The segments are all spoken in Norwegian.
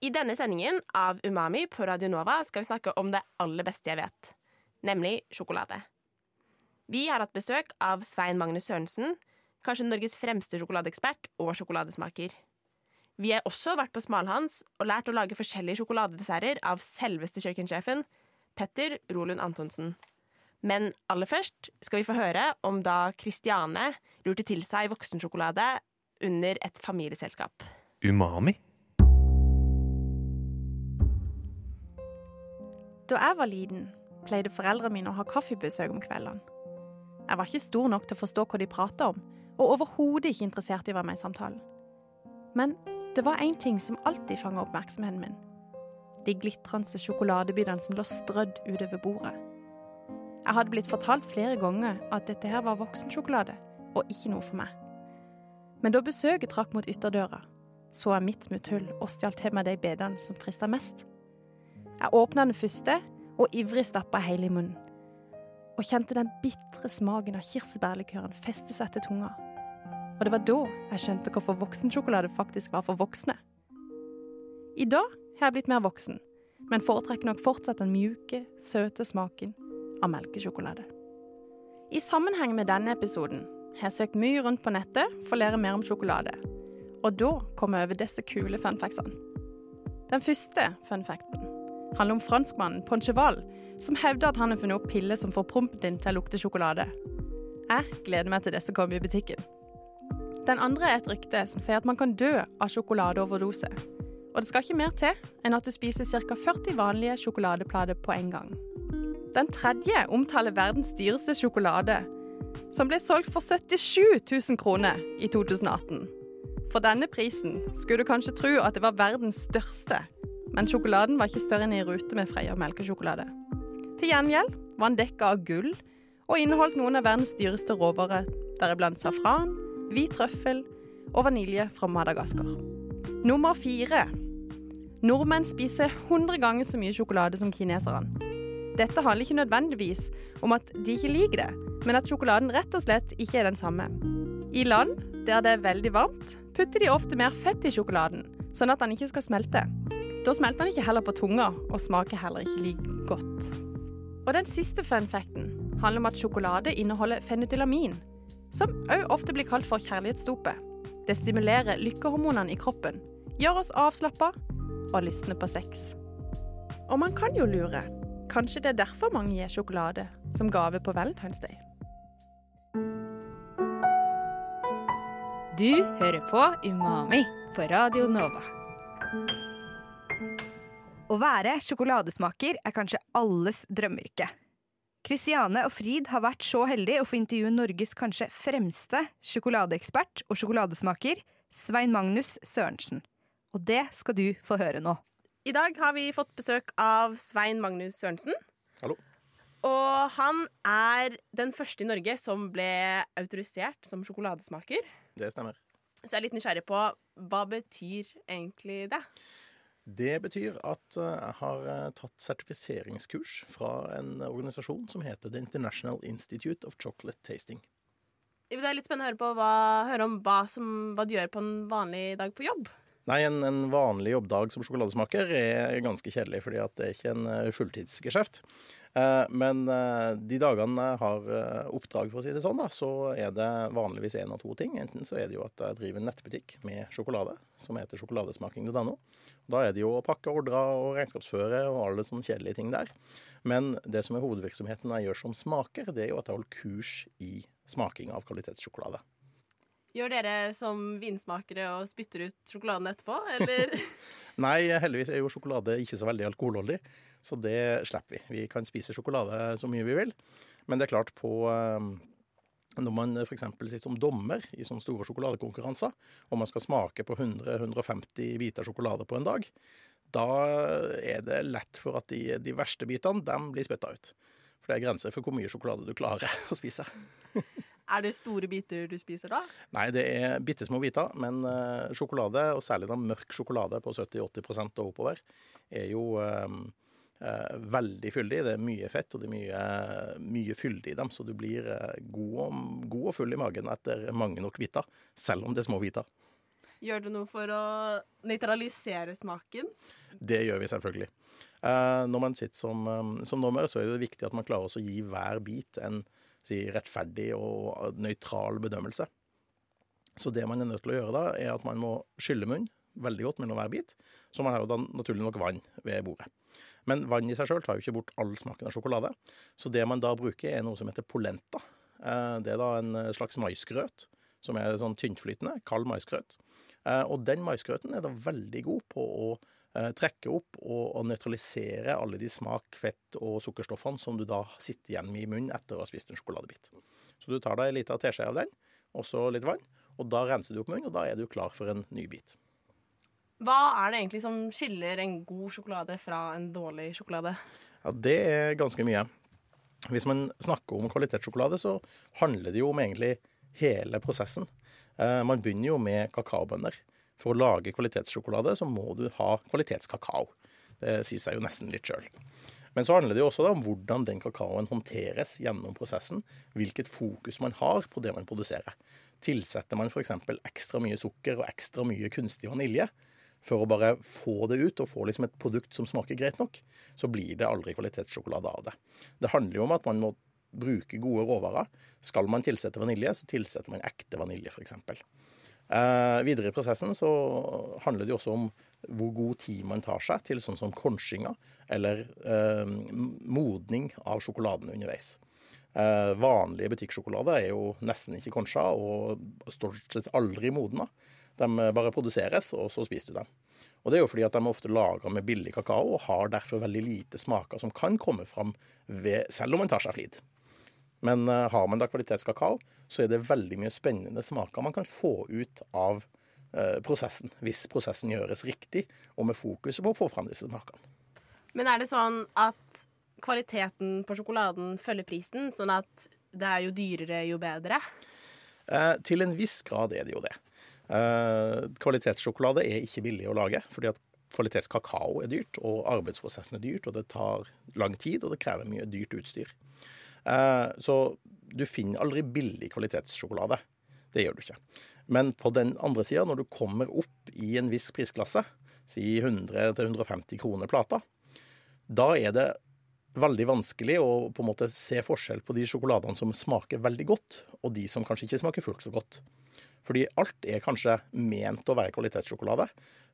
I denne sendingen av Umami på Radio Nova skal vi snakke om det aller beste jeg vet, nemlig sjokolade. Vi har hatt besøk av Svein Magnus Sørensen, kanskje Norges fremste sjokoladeekspert og sjokoladesmaker. Vi har også vært på Smalhans og lært å lage forskjellige sjokoladedesserter av selveste kjøkkensjefen, Petter Rolund Antonsen. Men aller først skal vi få høre om da Kristiane lurte til seg voksensjokolade under et familieselskap. Umami. Da jeg var liten, pleide foreldrene mine å ha kaffebesøk om kveldene. Jeg var ikke stor nok til å forstå hva de pratet om, og overhodet ikke interessert i å være med i samtalen. Men det var én ting som alltid fanga oppmerksomheten min. De glitrende sjokoladebitene som lå strødd utover bordet. Jeg hadde blitt fortalt flere ganger at dette her var voksensjokolade, og ikke noe for meg. Men da besøket trakk mot ytterdøra, så jeg mitt smutthull og stjal til meg de bitene som frista mest. Jeg åpna den første og ivrig stappa hele i munnen. Og kjente den bitre smaken av kirsebærlikøren feste seg til tunga. Og det var da jeg skjønte hvorfor voksensjokolade faktisk var for voksne. I dag har jeg blitt mer voksen, men foretrekker nok fortsatt den mjuke, søte smaken av melkesjokolade. I sammenheng med denne episoden har jeg søkt mye rundt på nettet for å lære mer om sjokolade. Og da kom jeg over disse kule funfactsene. Den første funfacten handler om franskmannen Poncheval, som hevder at han har funnet opp piller som får prompen din til å lukte sjokolade. Jeg gleder meg til disse kommer i butikken. Den andre er et rykte som sier at man kan dø av sjokoladeoverdose. Og det skal ikke mer til enn at du spiser ca. 40 vanlige sjokoladeplater på en gang. Den tredje omtaler verdens dyreste sjokolade, som ble solgt for 77 000 kroner i 2018. For denne prisen skulle du kanskje tro at det var verdens største, men sjokoladen var ikke større enn i rute med Freia melkesjokolade. Til gjengjeld var den dekka av gull og inneholdt noen av verdens dyreste råvarer, deriblant safran, hvit trøffel og vanilje fra Madagaskar. Nummer fire. Nordmenn spiser 100 ganger så mye sjokolade som kineserne. Dette handler ikke nødvendigvis om at de ikke liker det, men at sjokoladen rett og slett ikke er den samme. I land der det er veldig varmt, putter de ofte mer fett i sjokoladen, sånn at den ikke skal smelte. Da smelter den ikke heller på tunga, og smaker heller ikke like godt. Og den siste fun facten handler om at sjokolade inneholder fenytylamin, som òg ofte blir kalt for kjærlighetsdopet. Det stimulerer lykkehormonene i kroppen, gjør oss avslappa og lystne på sex. Og man kan jo lure. Kanskje det er derfor mange gir sjokolade som gave på Valentine's Day. Du hører på Umami på Radio Nova. Å være sjokoladesmaker er kanskje alles drømmeyrke. Kristiane og Frid har vært så heldige å få intervjue Norges kanskje fremste sjokoladeekspert og sjokoladesmaker, Svein Magnus Sørensen. Og det skal du få høre nå. I dag har vi fått besøk av Svein Magnus Sørensen. Hallo. Og han er den første i Norge som ble autorisert som sjokoladesmaker. Det stemmer. Så jeg er litt nysgjerrig på hva betyr egentlig det? Det betyr at eh, jeg har eh, tatt sertifiseringskurs fra en organisasjon som heter The International Institute of Chocolate Tasting. Det er litt spennende å høre, på hva, høre om hva, som, hva du gjør på en vanlig dag på jobb. Nei, en, en vanlig jobbdag som sjokoladesmaker er ganske kjedelig, fordi at det er ikke en eh, fulltidsgeskjeft. Eh, men eh, de dagene jeg har eh, oppdrag, for å si det sånn, da, så er det vanligvis én av to ting. Enten så er det jo at jeg driver en nettbutikk med sjokolade, som heter sjokoladesmaking.no. Da er det jo å pakke ordrer og regnskapsføre og alle sånne kjedelige ting der. Men det som er hovedvirksomheten jeg gjør som smaker, det er jo at jeg holder kurs i smaking av kvalitetssjokolade. Gjør dere som vinsmakere og spytter ut sjokoladen etterpå, eller? Nei, heldigvis er jo sjokolade ikke så veldig alkoholholdig, så det slipper vi. Vi kan spise sjokolade så mye vi vil. Men det er klart på eh, når man f.eks. sitter som dommer i sånne store sjokoladekonkurranser, og man skal smake på 100-150 biter sjokolade på en dag, da er det lett for at de, de verste bitene de blir spytta ut. For det er grenser for hvor mye sjokolade du klarer å spise. Er det store biter du spiser da? Nei, det er bitte små biter, men uh, sjokolade, og særlig da mørk sjokolade på 70-80 og oppover, er jo eh, uh, veldig fyldig. Det er mye fett, og det er mye, mye fyldig i dem, så du blir uh, god, og, god og full i magen etter mange nok biter, selv om det er små biter. Gjør du noe for å nøytralisere smaken? Det gjør vi selvfølgelig. Når man sitter som, eh, som dommer, så er det viktig at man klarer å gi hver bit en si, rettferdig og nøytral bedømmelse. Så det man er nødt til å gjøre da, er at man må skylle munn veldig godt mellom hver bit. Så man har jo da naturlig nok vann ved bordet. Men vann i seg sjøl tar jo ikke bort all smaken av sjokolade. Så det man da bruker, er noe som heter polenta. Eh, Det er da en slags maisgrøt som er sånn tyntflytende, kald maisgrøt. Eh, Og den maisgrøten er da veldig god på å eh, trekke opp og, og nøytralisere alle de smak-, fett- og sukkerstoffene som du da sitter igjen med i munnen etter å ha spist en sjokoladebit. Så du tar deg en liten teskje av den, og så litt vann, og da renser du opp munnen, og da er du klar for en ny bit. Hva er det egentlig som skiller en god sjokolade fra en dårlig sjokolade? Ja, det er ganske mye. Hvis man snakker om kvalitetssjokolade, så handler det jo om egentlig hele prosessen. Eh, man begynner jo med kakaobønner. For å lage kvalitetssjokolade så må du ha kvalitetskakao. Det sier seg jo nesten litt sjøl. Men så handler det jo også om hvordan den kakaoen håndteres gjennom prosessen. Hvilket fokus man har på det man produserer. Tilsetter man f.eks. ekstra mye sukker og ekstra mye kunstig vanilje for å bare få det ut og få liksom et produkt som smaker greit nok, så blir det aldri kvalitetssjokolade av det. Det handler jo om at man må bruke gode råvarer. Skal man tilsette vanilje, så tilsetter man ekte vanilje, f.eks. Eh, videre i prosessen så handler det jo også om hvor god tid man tar seg til sånn som konchinger eller eh, modning av sjokoladen underveis. Eh, vanlige butikksjokolade er jo nesten ikke konsja og stort sett aldri modna. De bare produseres, og så spiser du dem. Og det er jo fordi at de er ofte laga med billig kakao og har derfor veldig lite smaker som kan komme fram ved, selv om man tar seg flid. Men eh, har man da kvalitetskakao, så er det veldig mye spennende smaker man kan få ut av eh, prosessen, hvis prosessen gjøres riktig og med fokuset på å få fram disse smakene. Men er det sånn at kvaliteten på sjokoladen følger prisen, sånn at det er jo dyrere jo bedre? Eh, til en viss grad er det jo det. Eh, kvalitetssjokolade er ikke billig å lage, fordi at kvalitetskakao er dyrt, og arbeidsprosessen er dyrt, og det tar lang tid, og det krever mye dyrt utstyr. Eh, så du finner aldri billig kvalitetssjokolade. Det gjør du ikke. Men på den andre sida, når du kommer opp i en viss prisklasse, si 100-150 kroner plata, da er det veldig vanskelig å på en måte se forskjell på de sjokoladene som smaker veldig godt, og de som kanskje ikke smaker fullt så godt. Fordi alt er kanskje ment å være kvalitetssjokolade,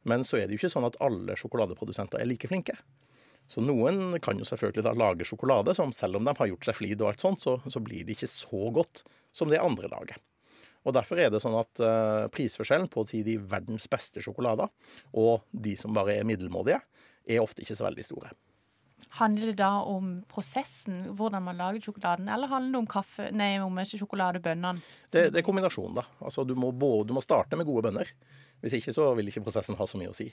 men så er det jo ikke sånn at alle sjokoladeprodusenter er like flinke. Så noen kan jo selvfølgelig da lage sjokolade som selv om de har gjort seg flid og alt sånt, så, så blir det ikke så godt som det andre lager. Og Derfor er det sånn at uh, prisforskjellen på å si de verdens beste sjokolader og de som bare er middelmådige, er ofte ikke så veldig store. Handler det da om prosessen, hvordan man lager sjokoladen, eller handler det om, kaffe, nei, om sjokoladebønnene? Det, det er kombinasjonen, da. Altså, du, må både, du må starte med gode bønner. Hvis ikke så vil ikke prosessen ha så mye å si.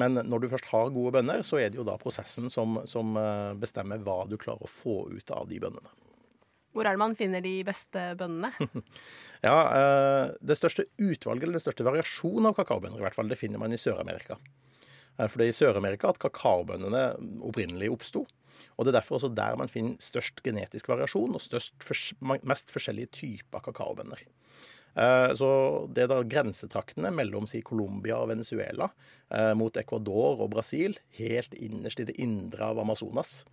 Men når du først har gode bønner, så er det jo da prosessen som, som eh, bestemmer hva du klarer å få ut av de bønnene. Hvor er det man finner de beste bønnene? Ja, eh, Det største utvalget, eller den største variasjonen av kakaobønner, i hvert fall, det finner man i Sør-Amerika. Eh, For det er i Sør-Amerika at kakaobønnene opprinnelig oppsto. Og det er derfor også der man finner størst genetisk variasjon og størst, mest forskjellige typer kakaobønner. Eh, Så det er da grensetraktene mellom si Colombia og Venezuela eh, mot Ecuador og Brasil, helt innerst i det indre av Amazonas,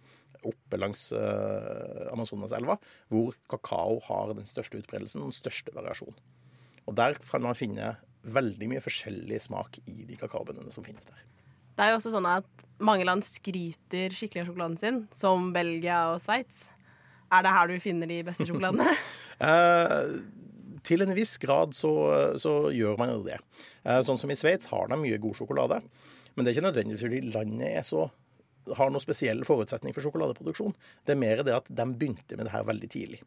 oppe langs eh, Amazonaselva, hvor kakao har den største utbredelsen og den største variasjonen. Og der kan man finne veldig mye forskjellig smak i de kakaobønnene som finnes der. Det er jo også sånn at mange land skryter skikkelig av sjokoladen sin, som Belgia og Sveits. Er det her du finner de beste sjokoladene? Til en viss grad så, så gjør man jo det. Eh, sånn som i Sveits har de mye god sjokolade. Men det er ikke nødvendigvis fordi landet er så har noen spesiell forutsetning for sjokoladeproduksjon. Det er mer det at de begynte med det her veldig tidlig.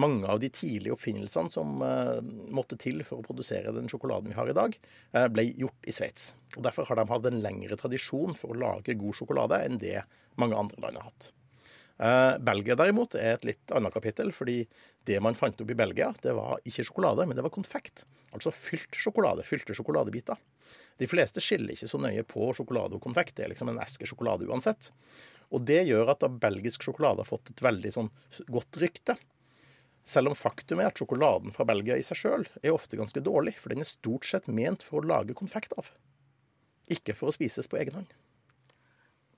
Mange av de tidlige oppfinnelsene som uh, måtte til for å produsere den sjokoladen vi har i dag, uh, ble gjort i Sveits. Og Derfor har de hatt en lengre tradisjon for å lage god sjokolade enn det mange andre land har hatt. Eh, Belgia derimot er et litt annet kapittel, fordi det man fant opp i Belgia, det var ikke sjokolade, men det var konfekt. Altså fylt sjokolade, fylte sjokoladebiter. De fleste skiller ikke så nøye på sjokolade og konfekt. Det er liksom en eske sjokolade uansett. Og det gjør at da belgisk sjokolade har fått et veldig sånn godt rykte. Selv om faktum er at sjokoladen fra Belgia i seg sjøl er ofte ganske dårlig, for den er stort sett ment for å lage konfekt av. Ikke for å spises på egen hånd.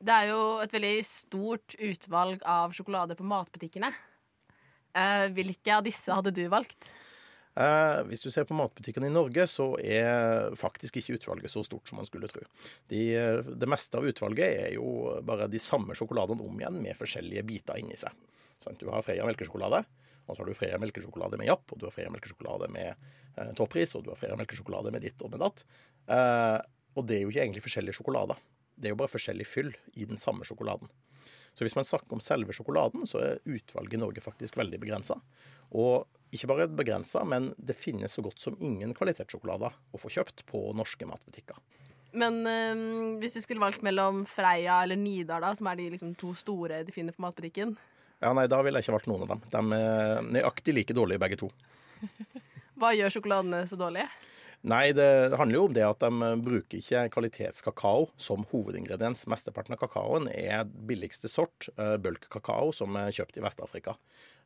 Det er jo et veldig stort utvalg av sjokolade på matbutikkene. Eh, hvilke av disse hadde du valgt? Eh, hvis du ser på matbutikkene i Norge, så er faktisk ikke utvalget så stort som man skulle tro. De, det meste av utvalget er jo bare de samme sjokoladene om igjen, med forskjellige biter inni seg. Sånn, Du har Freia melkesjokolade, og så har du Freia melkesjokolade med Japp, og du har Freia melkesjokolade med eh, toppris, og du har Freia melkesjokolade med ditt og med datt. Eh, og det er jo ikke egentlig forskjellige sjokolader. Det er jo bare forskjellig fyll i den samme sjokoladen. Så hvis man snakker om selve sjokoladen, så er utvalget i Norge faktisk veldig begrensa. Og ikke bare begrensa, men det finnes så godt som ingen kvalitetssjokolader å få kjøpt på norske matbutikker. Men øh, hvis du skulle valgt mellom Freia eller Nidar, da, som er de liksom, to store du finner på matbutikken Ja, nei, da ville jeg ikke valgt noen av dem. De er nøyaktig like dårlige begge to. Hva gjør sjokoladene så dårlige? Nei, det handler jo om det at de bruker ikke kvalitetskakao som hovedingrediens. Mesteparten av kakaoen er billigste sort, uh, bulk-kakao, som er kjøpt i Vest-Afrika.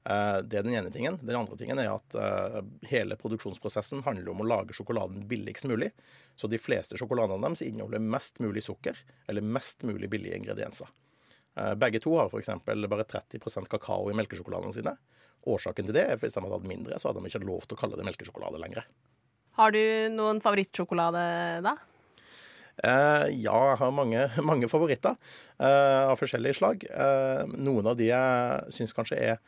Eh, det er den ene tingen. Den andre tingen er at eh, hele produksjonsprosessen handler om å lage sjokoladen billigst mulig. Så de fleste sjokoladene deres inneholder mest mulig sukker eller mest mulig billige ingredienser. Begge to har f.eks. bare 30% kakao i melkesjokoladene sine. Årsaken til det er at hvis de hadde hatt mindre, så hadde de ikke lov til å kalle det melkesjokolade lenger. Har du noen favorittsjokolade, da? Uh, ja, jeg har mange, mange favoritter uh, av forskjellige slag. Uh, noen av de jeg syns kanskje er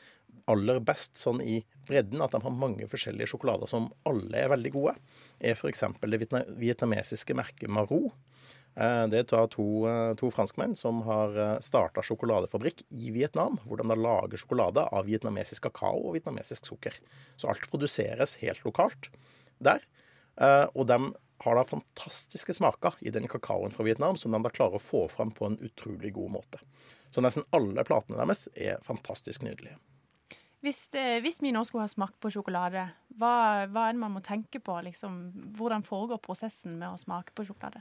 aller best sånn i bredden, at de har mange forskjellige sjokolader som alle er veldig gode, er f.eks. det vietnamesiske merket Marot. Eh, det er to, to franskmenn som har starta sjokoladefabrikk i Vietnam, hvor de da lager sjokolade av vietnamesisk kakao og vietnamesisk sukker. Så alt produseres helt lokalt der. Og de har da fantastiske smaker i den kakaoen fra Vietnam, som de da klarer å få fram på en utrolig god måte. Så nesten alle platene deres er fantastisk nydelige. Hvis, det, hvis vi nå skulle ha smakt på sjokolade, hva, hva, er det man må tenke på? Liksom, hvordan foregår prosessen med å smake på sjokolade?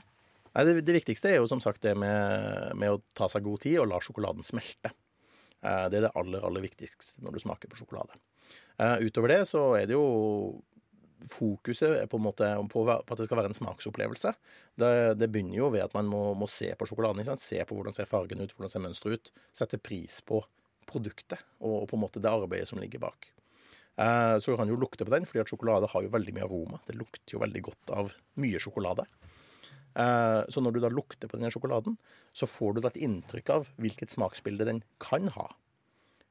Nei, det, det, viktigste er jo som sagt det med, med, å ta seg god tid og la sjokoladen smelte. Eh, det er det aller, aller viktigste når du smaker på sjokolade. Eh, utover det så er det jo fokuset er på en måte på, at det skal være en smaksopplevelse. Det, det begynner jo ved at man må, må se på sjokoladen. Se på hvordan ser fargen ut, hvordan ser mønsteret ut. Sette pris på produktet og på en måte det arbeidet som ligger bak. Eh, så kan du jo lukte på den, fordi at sjokolade har jo veldig mye aroma. Det lukter jo veldig godt av mye sjokolade. Eh, så når du da lukter på denne sjokoladen, så får du da et inntrykk av hvilket smaksbilde den kan ha.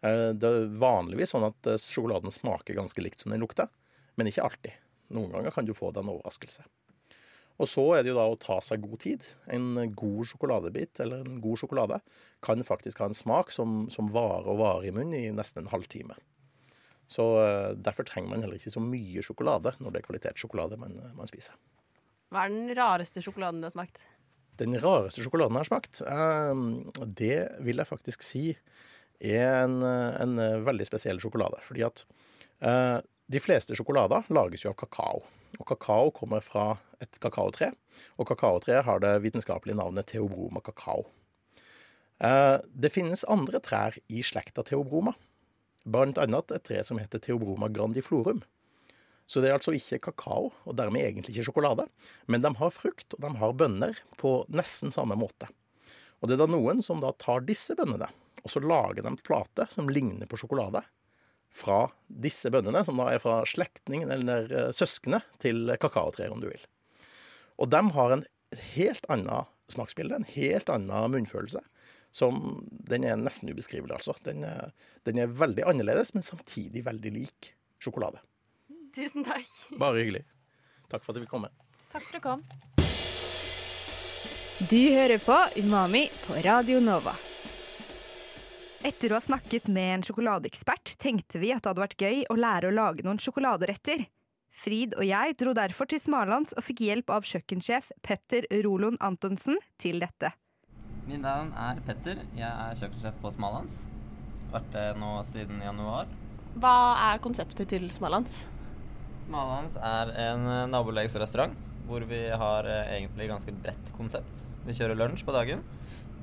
Eh, det er vanligvis sånn at eh, sjokoladen smaker ganske likt som den lukter men ikke alltid. Noen ganger kan du få deg en overraskelse. Og så er det jo da å ta seg god tid. En god sjokoladebit eller en god sjokolade kan faktisk ha en smak som, som varer og varer i munnen i nesten en halvtime. Så uh, Derfor trenger man heller ikke så mye sjokolade når det er kvalitetssjokolade man, man, spiser. Hva er den rareste sjokoladen du har smakt? Den rareste sjokoladen jeg har smakt, uh, det vil jeg faktisk si er en, en veldig spesiell sjokolade. Fordi at uh, de fleste sjokolader lages jo av kakao. Og kakao kommer fra et kakaotre. Og kakaotreet har det vitenskapelige navnet teobroma kakao. Eh, det finnes andre trær i slekta teobroma. Blant annet et tre som heter teobroma grandiflorum. Så det er altså ikke kakao, og dermed egentlig ikke sjokolade. Men de har frukt, og de har bønner på nesten samme måte. Og det er da noen som da tar disse bønnene, og så lager de plate som ligner på sjokolade fra disse bøndene, som da er fra slektningen eller eh, søskene til kakaotreet, om du vil. Og de har en helt annet smaksbilde, en helt annen munnfølelse. Som Den er nesten ubeskrivelig, altså. Den er, den er veldig annerledes, men samtidig veldig lik sjokolade. Tusen takk. Bare hyggelig. Takk for at du fikk komme. Takk for at du kom. Du hører på Umami på Radio Nova. Etter å ha snakket med en sjokoladeekspert, tenkte vi at det hadde vært gøy å lære å lage noen sjokoladeretter. Frid og jeg dro derfor til Smalands og fikk hjelp av kjøkkensjef Petter Rolon Antonsen til dette. Mitt navn er Petter. Jeg er kjøkkensjef på Smalands. Vært det nå siden januar. Hva er konseptet til Smalands? Smalands er en nabolagsrestaurant hvor vi har eh, egentlig ganske bredt konsept. Vi kjører lunsj på dagen.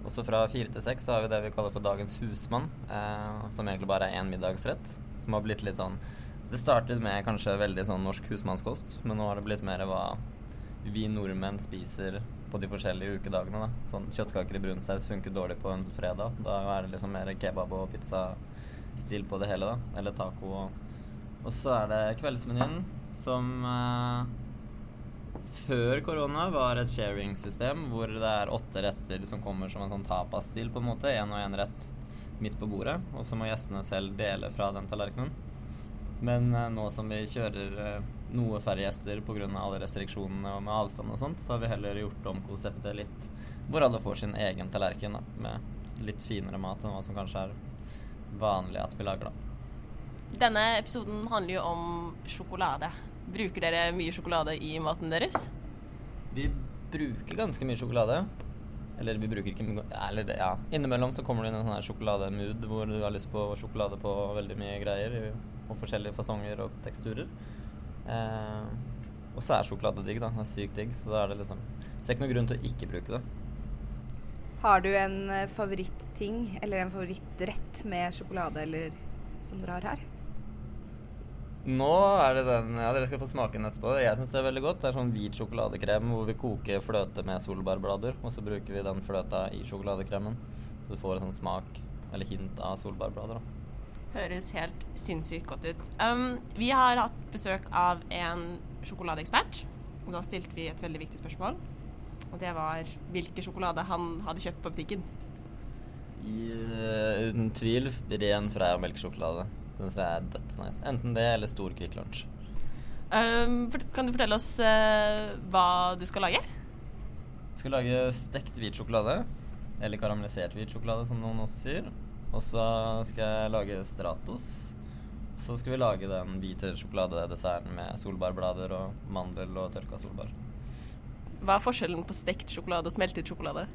Og så fra fire til seks har vi det vi kaller for Dagens husmann, eh, som egentlig bare er én middagsrett. Som har blitt litt sånn Det startet med kanskje veldig sånn norsk husmannskost, men nå har det blitt mer hva vi nordmenn spiser på de forskjellige ukedagene. da. Sånn Kjøttkaker i brun saus funker dårlig på en fredag. Da er det liksom mer kebab og pizzastil på det hele, da. Eller taco. Og, og så er det kveldsmenyen, som eh, før korona var et sharing-system hvor det er åtte retter som kommer som en sånn tapas-stil, på en måte. Én og én rett midt på bordet. Og så må gjestene selv dele fra den tallerkenen. Men eh, nå som vi kjører eh, noe færre gjester pga. alle restriksjonene og med avstand og sånt, så har vi heller gjort om konseptet litt hvor alle får sin egen tallerken da, med litt finere mat enn hva som kanskje er vanlig at vi lager, da. Denne episoden handler jo om sjokolade. Bruker dere mye sjokolade i maten deres? Vi bruker ganske mye sjokolade. Eller vi bruker ikke Eller ja, innimellom så kommer det inn en sånn sjokolademood hvor du har lyst på sjokolade på veldig mye greier. Og forskjellige fasonger og teksturer. Eh, og så er sjokolade digg, da. Det er sykt digg. Så da er det liksom Ser ikke noen grunn til å ikke bruke det. Har du en favorittting favoritting eller en favorittrett med sjokolade eller som dere har her? Nå er det den Ja, dere skal få smake den etterpå. Jeg syns det er veldig godt. Det er sånn hvit sjokoladekrem hvor vi koker fløte med solbærblader. Og så bruker vi den fløta i sjokoladekremen. Så du får en sånn smak, eller hint, av solbærblader. da. Høres helt sinnssykt godt ut. Um, vi har hatt besøk av en sjokoladeekspert. Og da stilte vi et veldig viktig spørsmål. Og det var hvilken sjokolade han hadde kjøpt på butikken. I, uh, uten tvil ren Freia melkesjokolade. Syns jeg er dødsnice. Enten det eller stor Kvikk Lunsj. Um, kan du fortelle oss uh, hva du skal lage? Skal lage stekt hvit sjokolade. Eller karamellisert hvit sjokolade, som noen også sier. Og så skal jeg lage Stratos. Så skal vi lage den hvite sjokoladedesserten med solbærblader og mandel og tørka solbær. Hva er forskjellen på stekt sjokolade og smeltet sjokolade?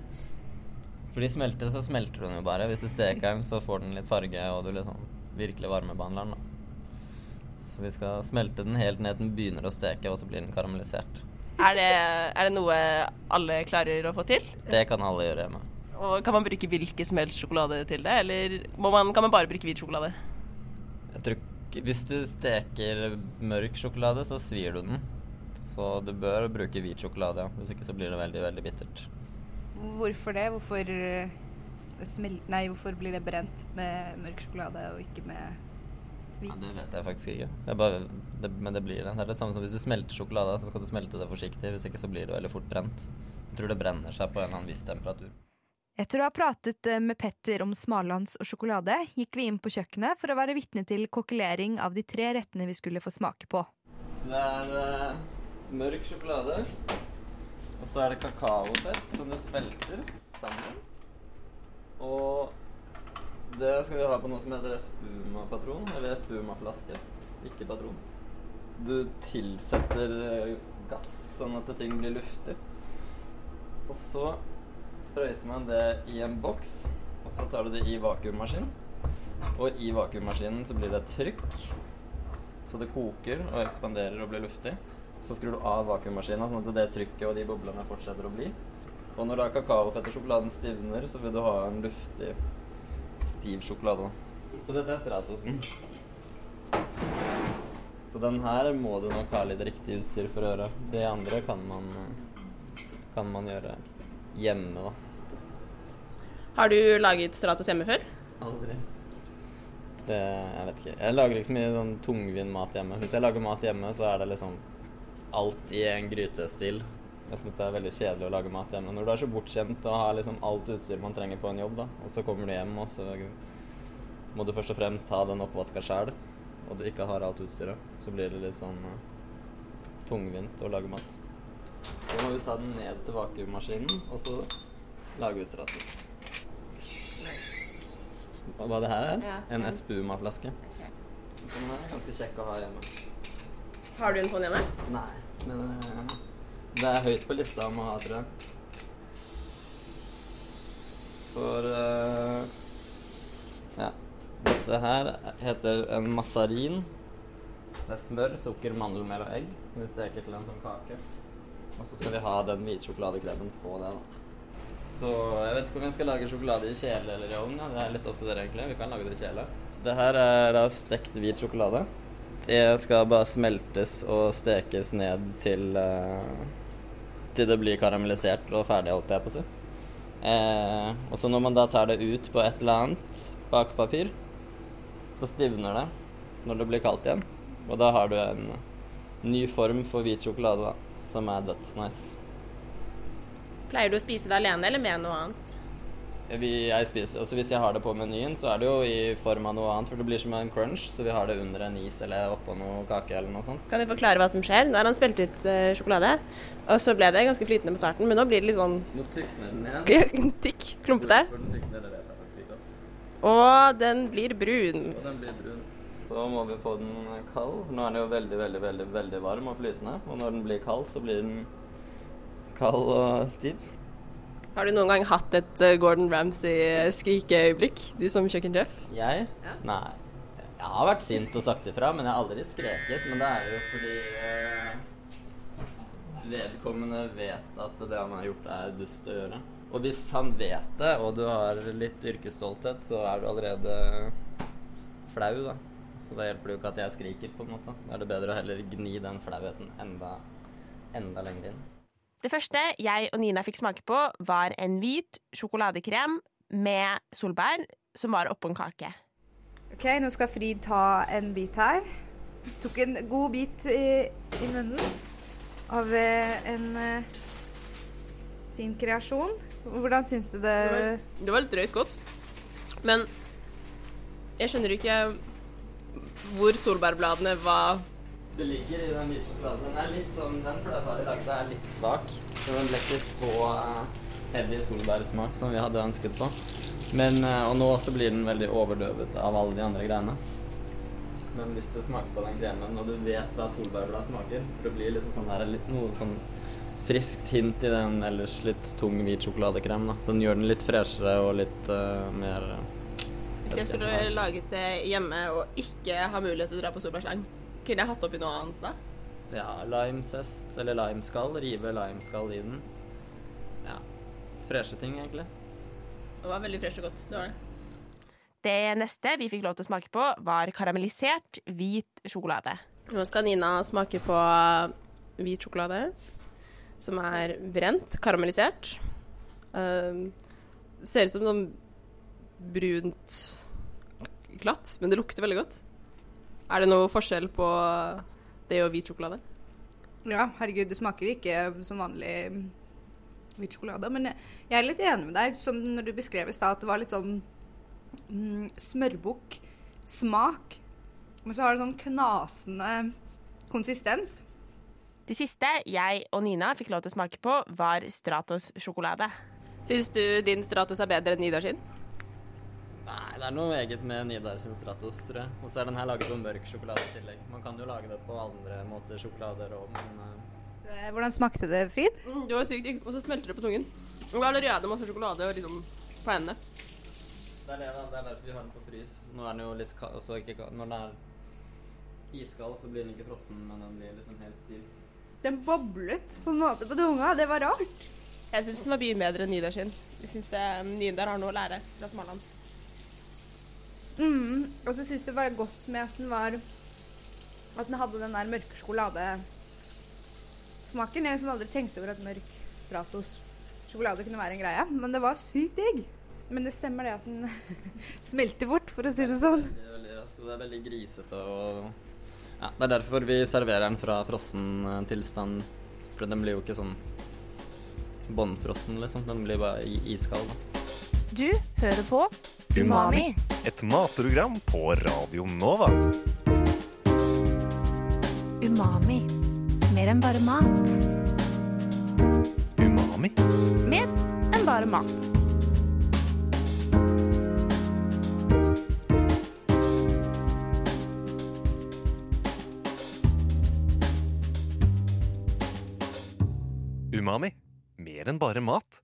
Fordi smeltet, så smelter den jo bare. Hvis du steker den, så får den litt farge, og du liksom virkelig varmebehandleren. Så vi skal smelte den helt ned til den begynner å steke, og så blir den karamellisert. Er det, er det noe alle klarer å få til? Det kan alle gjøre hjemme. Og Kan man bruke hvilken som helst sjokolade til det, eller må man, kan man bare bruke hvit sjokolade? Jeg tror Hvis du steker mørk sjokolade, så svir du den. Så du bør bruke hvit sjokolade, ja. Hvis ikke så blir det veldig, veldig bittert. Hvorfor det? Hvorfor, eh, nei, hvorfor blir det brent med mørk sjokolade og ikke med hvit? Ja, det vet jeg faktisk ikke. Det er bare, det, men det blir det. Det er det samme som hvis du smelter sjokolade, så skal du smelte det forsiktig. Hvis ikke så blir det veldig fort brent. Jeg tror det brenner seg på en eller annen viss temperatur. Etter å ha pratet eh, med Petter om smallands og sjokolade, gikk vi inn på kjøkkenet for å være vitne til kokkelering av de tre rettene vi skulle få smake på. Så det er uh, mørk sjokolade. Og så er det kakaofett som du smelter sammen. Og det skal vi ha på noe som heter espuma-patron, eller espuma-flaske. Ikke patron. Du tilsetter eh, gass sånn at ting blir luftig. Og så sprøyter man det i en boks, og så tar du det i vakuummaskin. Og i vakuummaskinen så blir det trykk, så det koker og ekspanderer og blir luftig. Så skrur du av vakuummaskinen, sånn at det trykket og de boblene fortsetter å bli. Og når da kakaofett og sjokoladen stivner, så vil du ha en luftig, stiv sjokolade. Så dette er Stratosen. Så den her må du nok ha litt riktig utstyr for å gjøre. Det andre kan man, kan man gjøre hjemme, da. Har du laget Stratos hjemme før? Aldri. Det, jeg vet ikke. Jeg lager ikke så mye sånn tungvint mat hjemme. Hvis jeg lager mat hjemme, så er det liksom alt i en grytestil. Jeg syns det er veldig kjedelig å lage mat hjemme. Når du er så bortskjemt og har liksom alt utstyr man trenger på en jobb, da, og så kommer du hjem, og så må du først og fremst ha den oppvaska sjæl, og du ikke har alt utstyret, så blir det litt sånn uh, tungvint å lage mat. Så må vi ta den ned til vakuummaskinen, og så lager vi Stratos. hva det her er? Ja. En Espuma-flaske. Den er ganske kjekk å ha hjemme. Har du en sånn hjemme? Nei, men eh, det er høyt på lista om å ha, tror jeg. For uh, Ja. Dette her heter en massarin. Det er smør, sukker, mandelmel og egg som vi steker til en sånn kake. Og så skal vi ha den hvitsjokoladekremen på det. da. Så jeg vet ikke om jeg skal lage sjokolade i kjele eller i ovn. Ja. Det er litt opp til dere, egentlig. Vi kan lage det i kjele. Det her er da stekt hvit sjokolade. Det skal bare smeltes og stekes ned til eh, Til det blir karamellisert og ferdig, holdt jeg på å si. Eh, og så når man da tar det ut på et eller annet bakepapir, så stivner det når det blir kaldt igjen. Og da har du en ny form for hvit sjokolade, da, som er dødsnice. Pleier du å spise det alene eller med noe annet? Vi, jeg spiser, altså Hvis jeg har det på menyen, så er det jo i form av noe annet, for det blir som en crunch, så vi har det under en is eller oppå noe kake eller noe sånt. Kan du forklare hva som skjer? Nå har han spilt ut eh, sjokolade, og så ble det ganske flytende på starten, men nå blir det litt sånn Nå tykner den igjen. tykk, klumpete. Hvorfor den tykner, det vet jeg faktisk ikke. ass. Og den blir brun. Og den blir brun. Så må vi få den kald. Nå er den jo veldig, veldig, veldig, veldig varm og flytende. Og når den blir kald, så blir den kald og stiv. Har du noen gang hatt et eh, Gordon Ramsay-skrikeøyeblikk, du som kjøkkensjef? Jeg? Ja. Nei. Jeg har vært sint og sagt ifra, men jeg har aldri skreket. Men det er jo fordi eh, vedkommende vet at det han har gjort, er dust å gjøre. Og hvis han vet det, og du har litt yrkesstolthet, så er du allerede flau, da. Så da hjelper det jo ikke at jeg skriker, på en måte. Da er det bedre å heller gni den flauheten enda, enda lenger inn. Det første jeg og Nina fikk smake på, var en hvit sjokoladekrem med solbær som var oppå en kake. Ok, nå skal Frid ta en bit her. Tok en god bit i, i munnen av eh, en uh, fin kreasjon. Hvordan syns du det Det var litt drøyt godt, men jeg skjønner ikke hvor solbærbladene var Det ligger i den hvite sjokoladen. Den er litt sånn, den fløta vi lagde er litt svak. Så den ble ikke så eh, heavy solbærsmak som vi hadde ønsket på. Men, eh, og nå også blir den veldig overdøvet av alle de andre greiene. Men hvis du smaker på den kremen, og du vet hva solbærblad smaker for Det blir liksom sånn der, noe sånn friskt hint i den ellers litt tung hvit sjokoladekrem. Da. Så den gjør den litt freshere og litt uh, mer Hvis jeg skulle laget det hjemme og ikke ha mulighet til å dra på solbærslang, kunne jeg hatt oppi noe annet da? Ja, limezest eller limeskall. Rive limeskall i den. Ja. Freshe ting, egentlig. Det var veldig fresh og godt. Det var det. Det neste vi fikk lov til å smake på, var karamellisert hvit sjokolade. Nå skal Nina smake på hvit sjokolade, som er brent, karamellisert. Uh, ser ut som sånn brunt glatt, men det lukter veldig godt. Er det noe forskjell på det og hvit sjokolade? Ja, herregud, det smaker ikke som vanlig hvit sjokolade. Men jeg, er litt enig med deg, som når du beskrev i stad, at det var litt sånn mm, smørbukk smak. Men så har det sånn knasende konsistens. Det siste jeg og Nina fikk lov til å smake på, var Stratos sjokolade. Syns du din Stratos er bedre enn Nidar sin? Nei, det er noe eget med Nidar sin Stratos, tror jeg. Og så er den her laget på mørk sjokolade i tillegg. Man kan jo lage det på andre måter, sjokolader og men eh, Eh, Hvordan smakte det, Frid? Mm, det var sykt digg, og så smelter det på tungen. Og det er allerede masse sjokolade og liksom på hendene. Det er det, da. Det er derfor vi har den på frys. Nå er den jo litt kald, så ikke kald. Når den er iskald, så blir den ikke frossen, men den blir liksom helt stiv. Den boblet på en måte på tunga. Det var rart. Jeg syns den var mye bedre enn Nidar sin. Jeg syns Nidar har noe å lære fra Smålands. Mm. Og så syns jeg det var godt med at den var At den hadde den der mørke sjokoladesmaken. Jeg har liksom aldri tenkte over at mørk Stratos sjokolade kunne være en greie. Men det var sykt digg. Men det stemmer det at den smelter fort, for å si det sånn. Veldig, veldig raskt, det er veldig grisete og ja, Det er derfor vi serverer den fra frossen eh, tilstand. For den blir jo ikke sånn bånnfrossen, liksom. Den blir bare iskald. Du hører på Umami. Et matprogram på Radio Nova. Umami. Mer enn bare mat. Umami. Mer enn bare mat. Umami. Mer enn bare mat.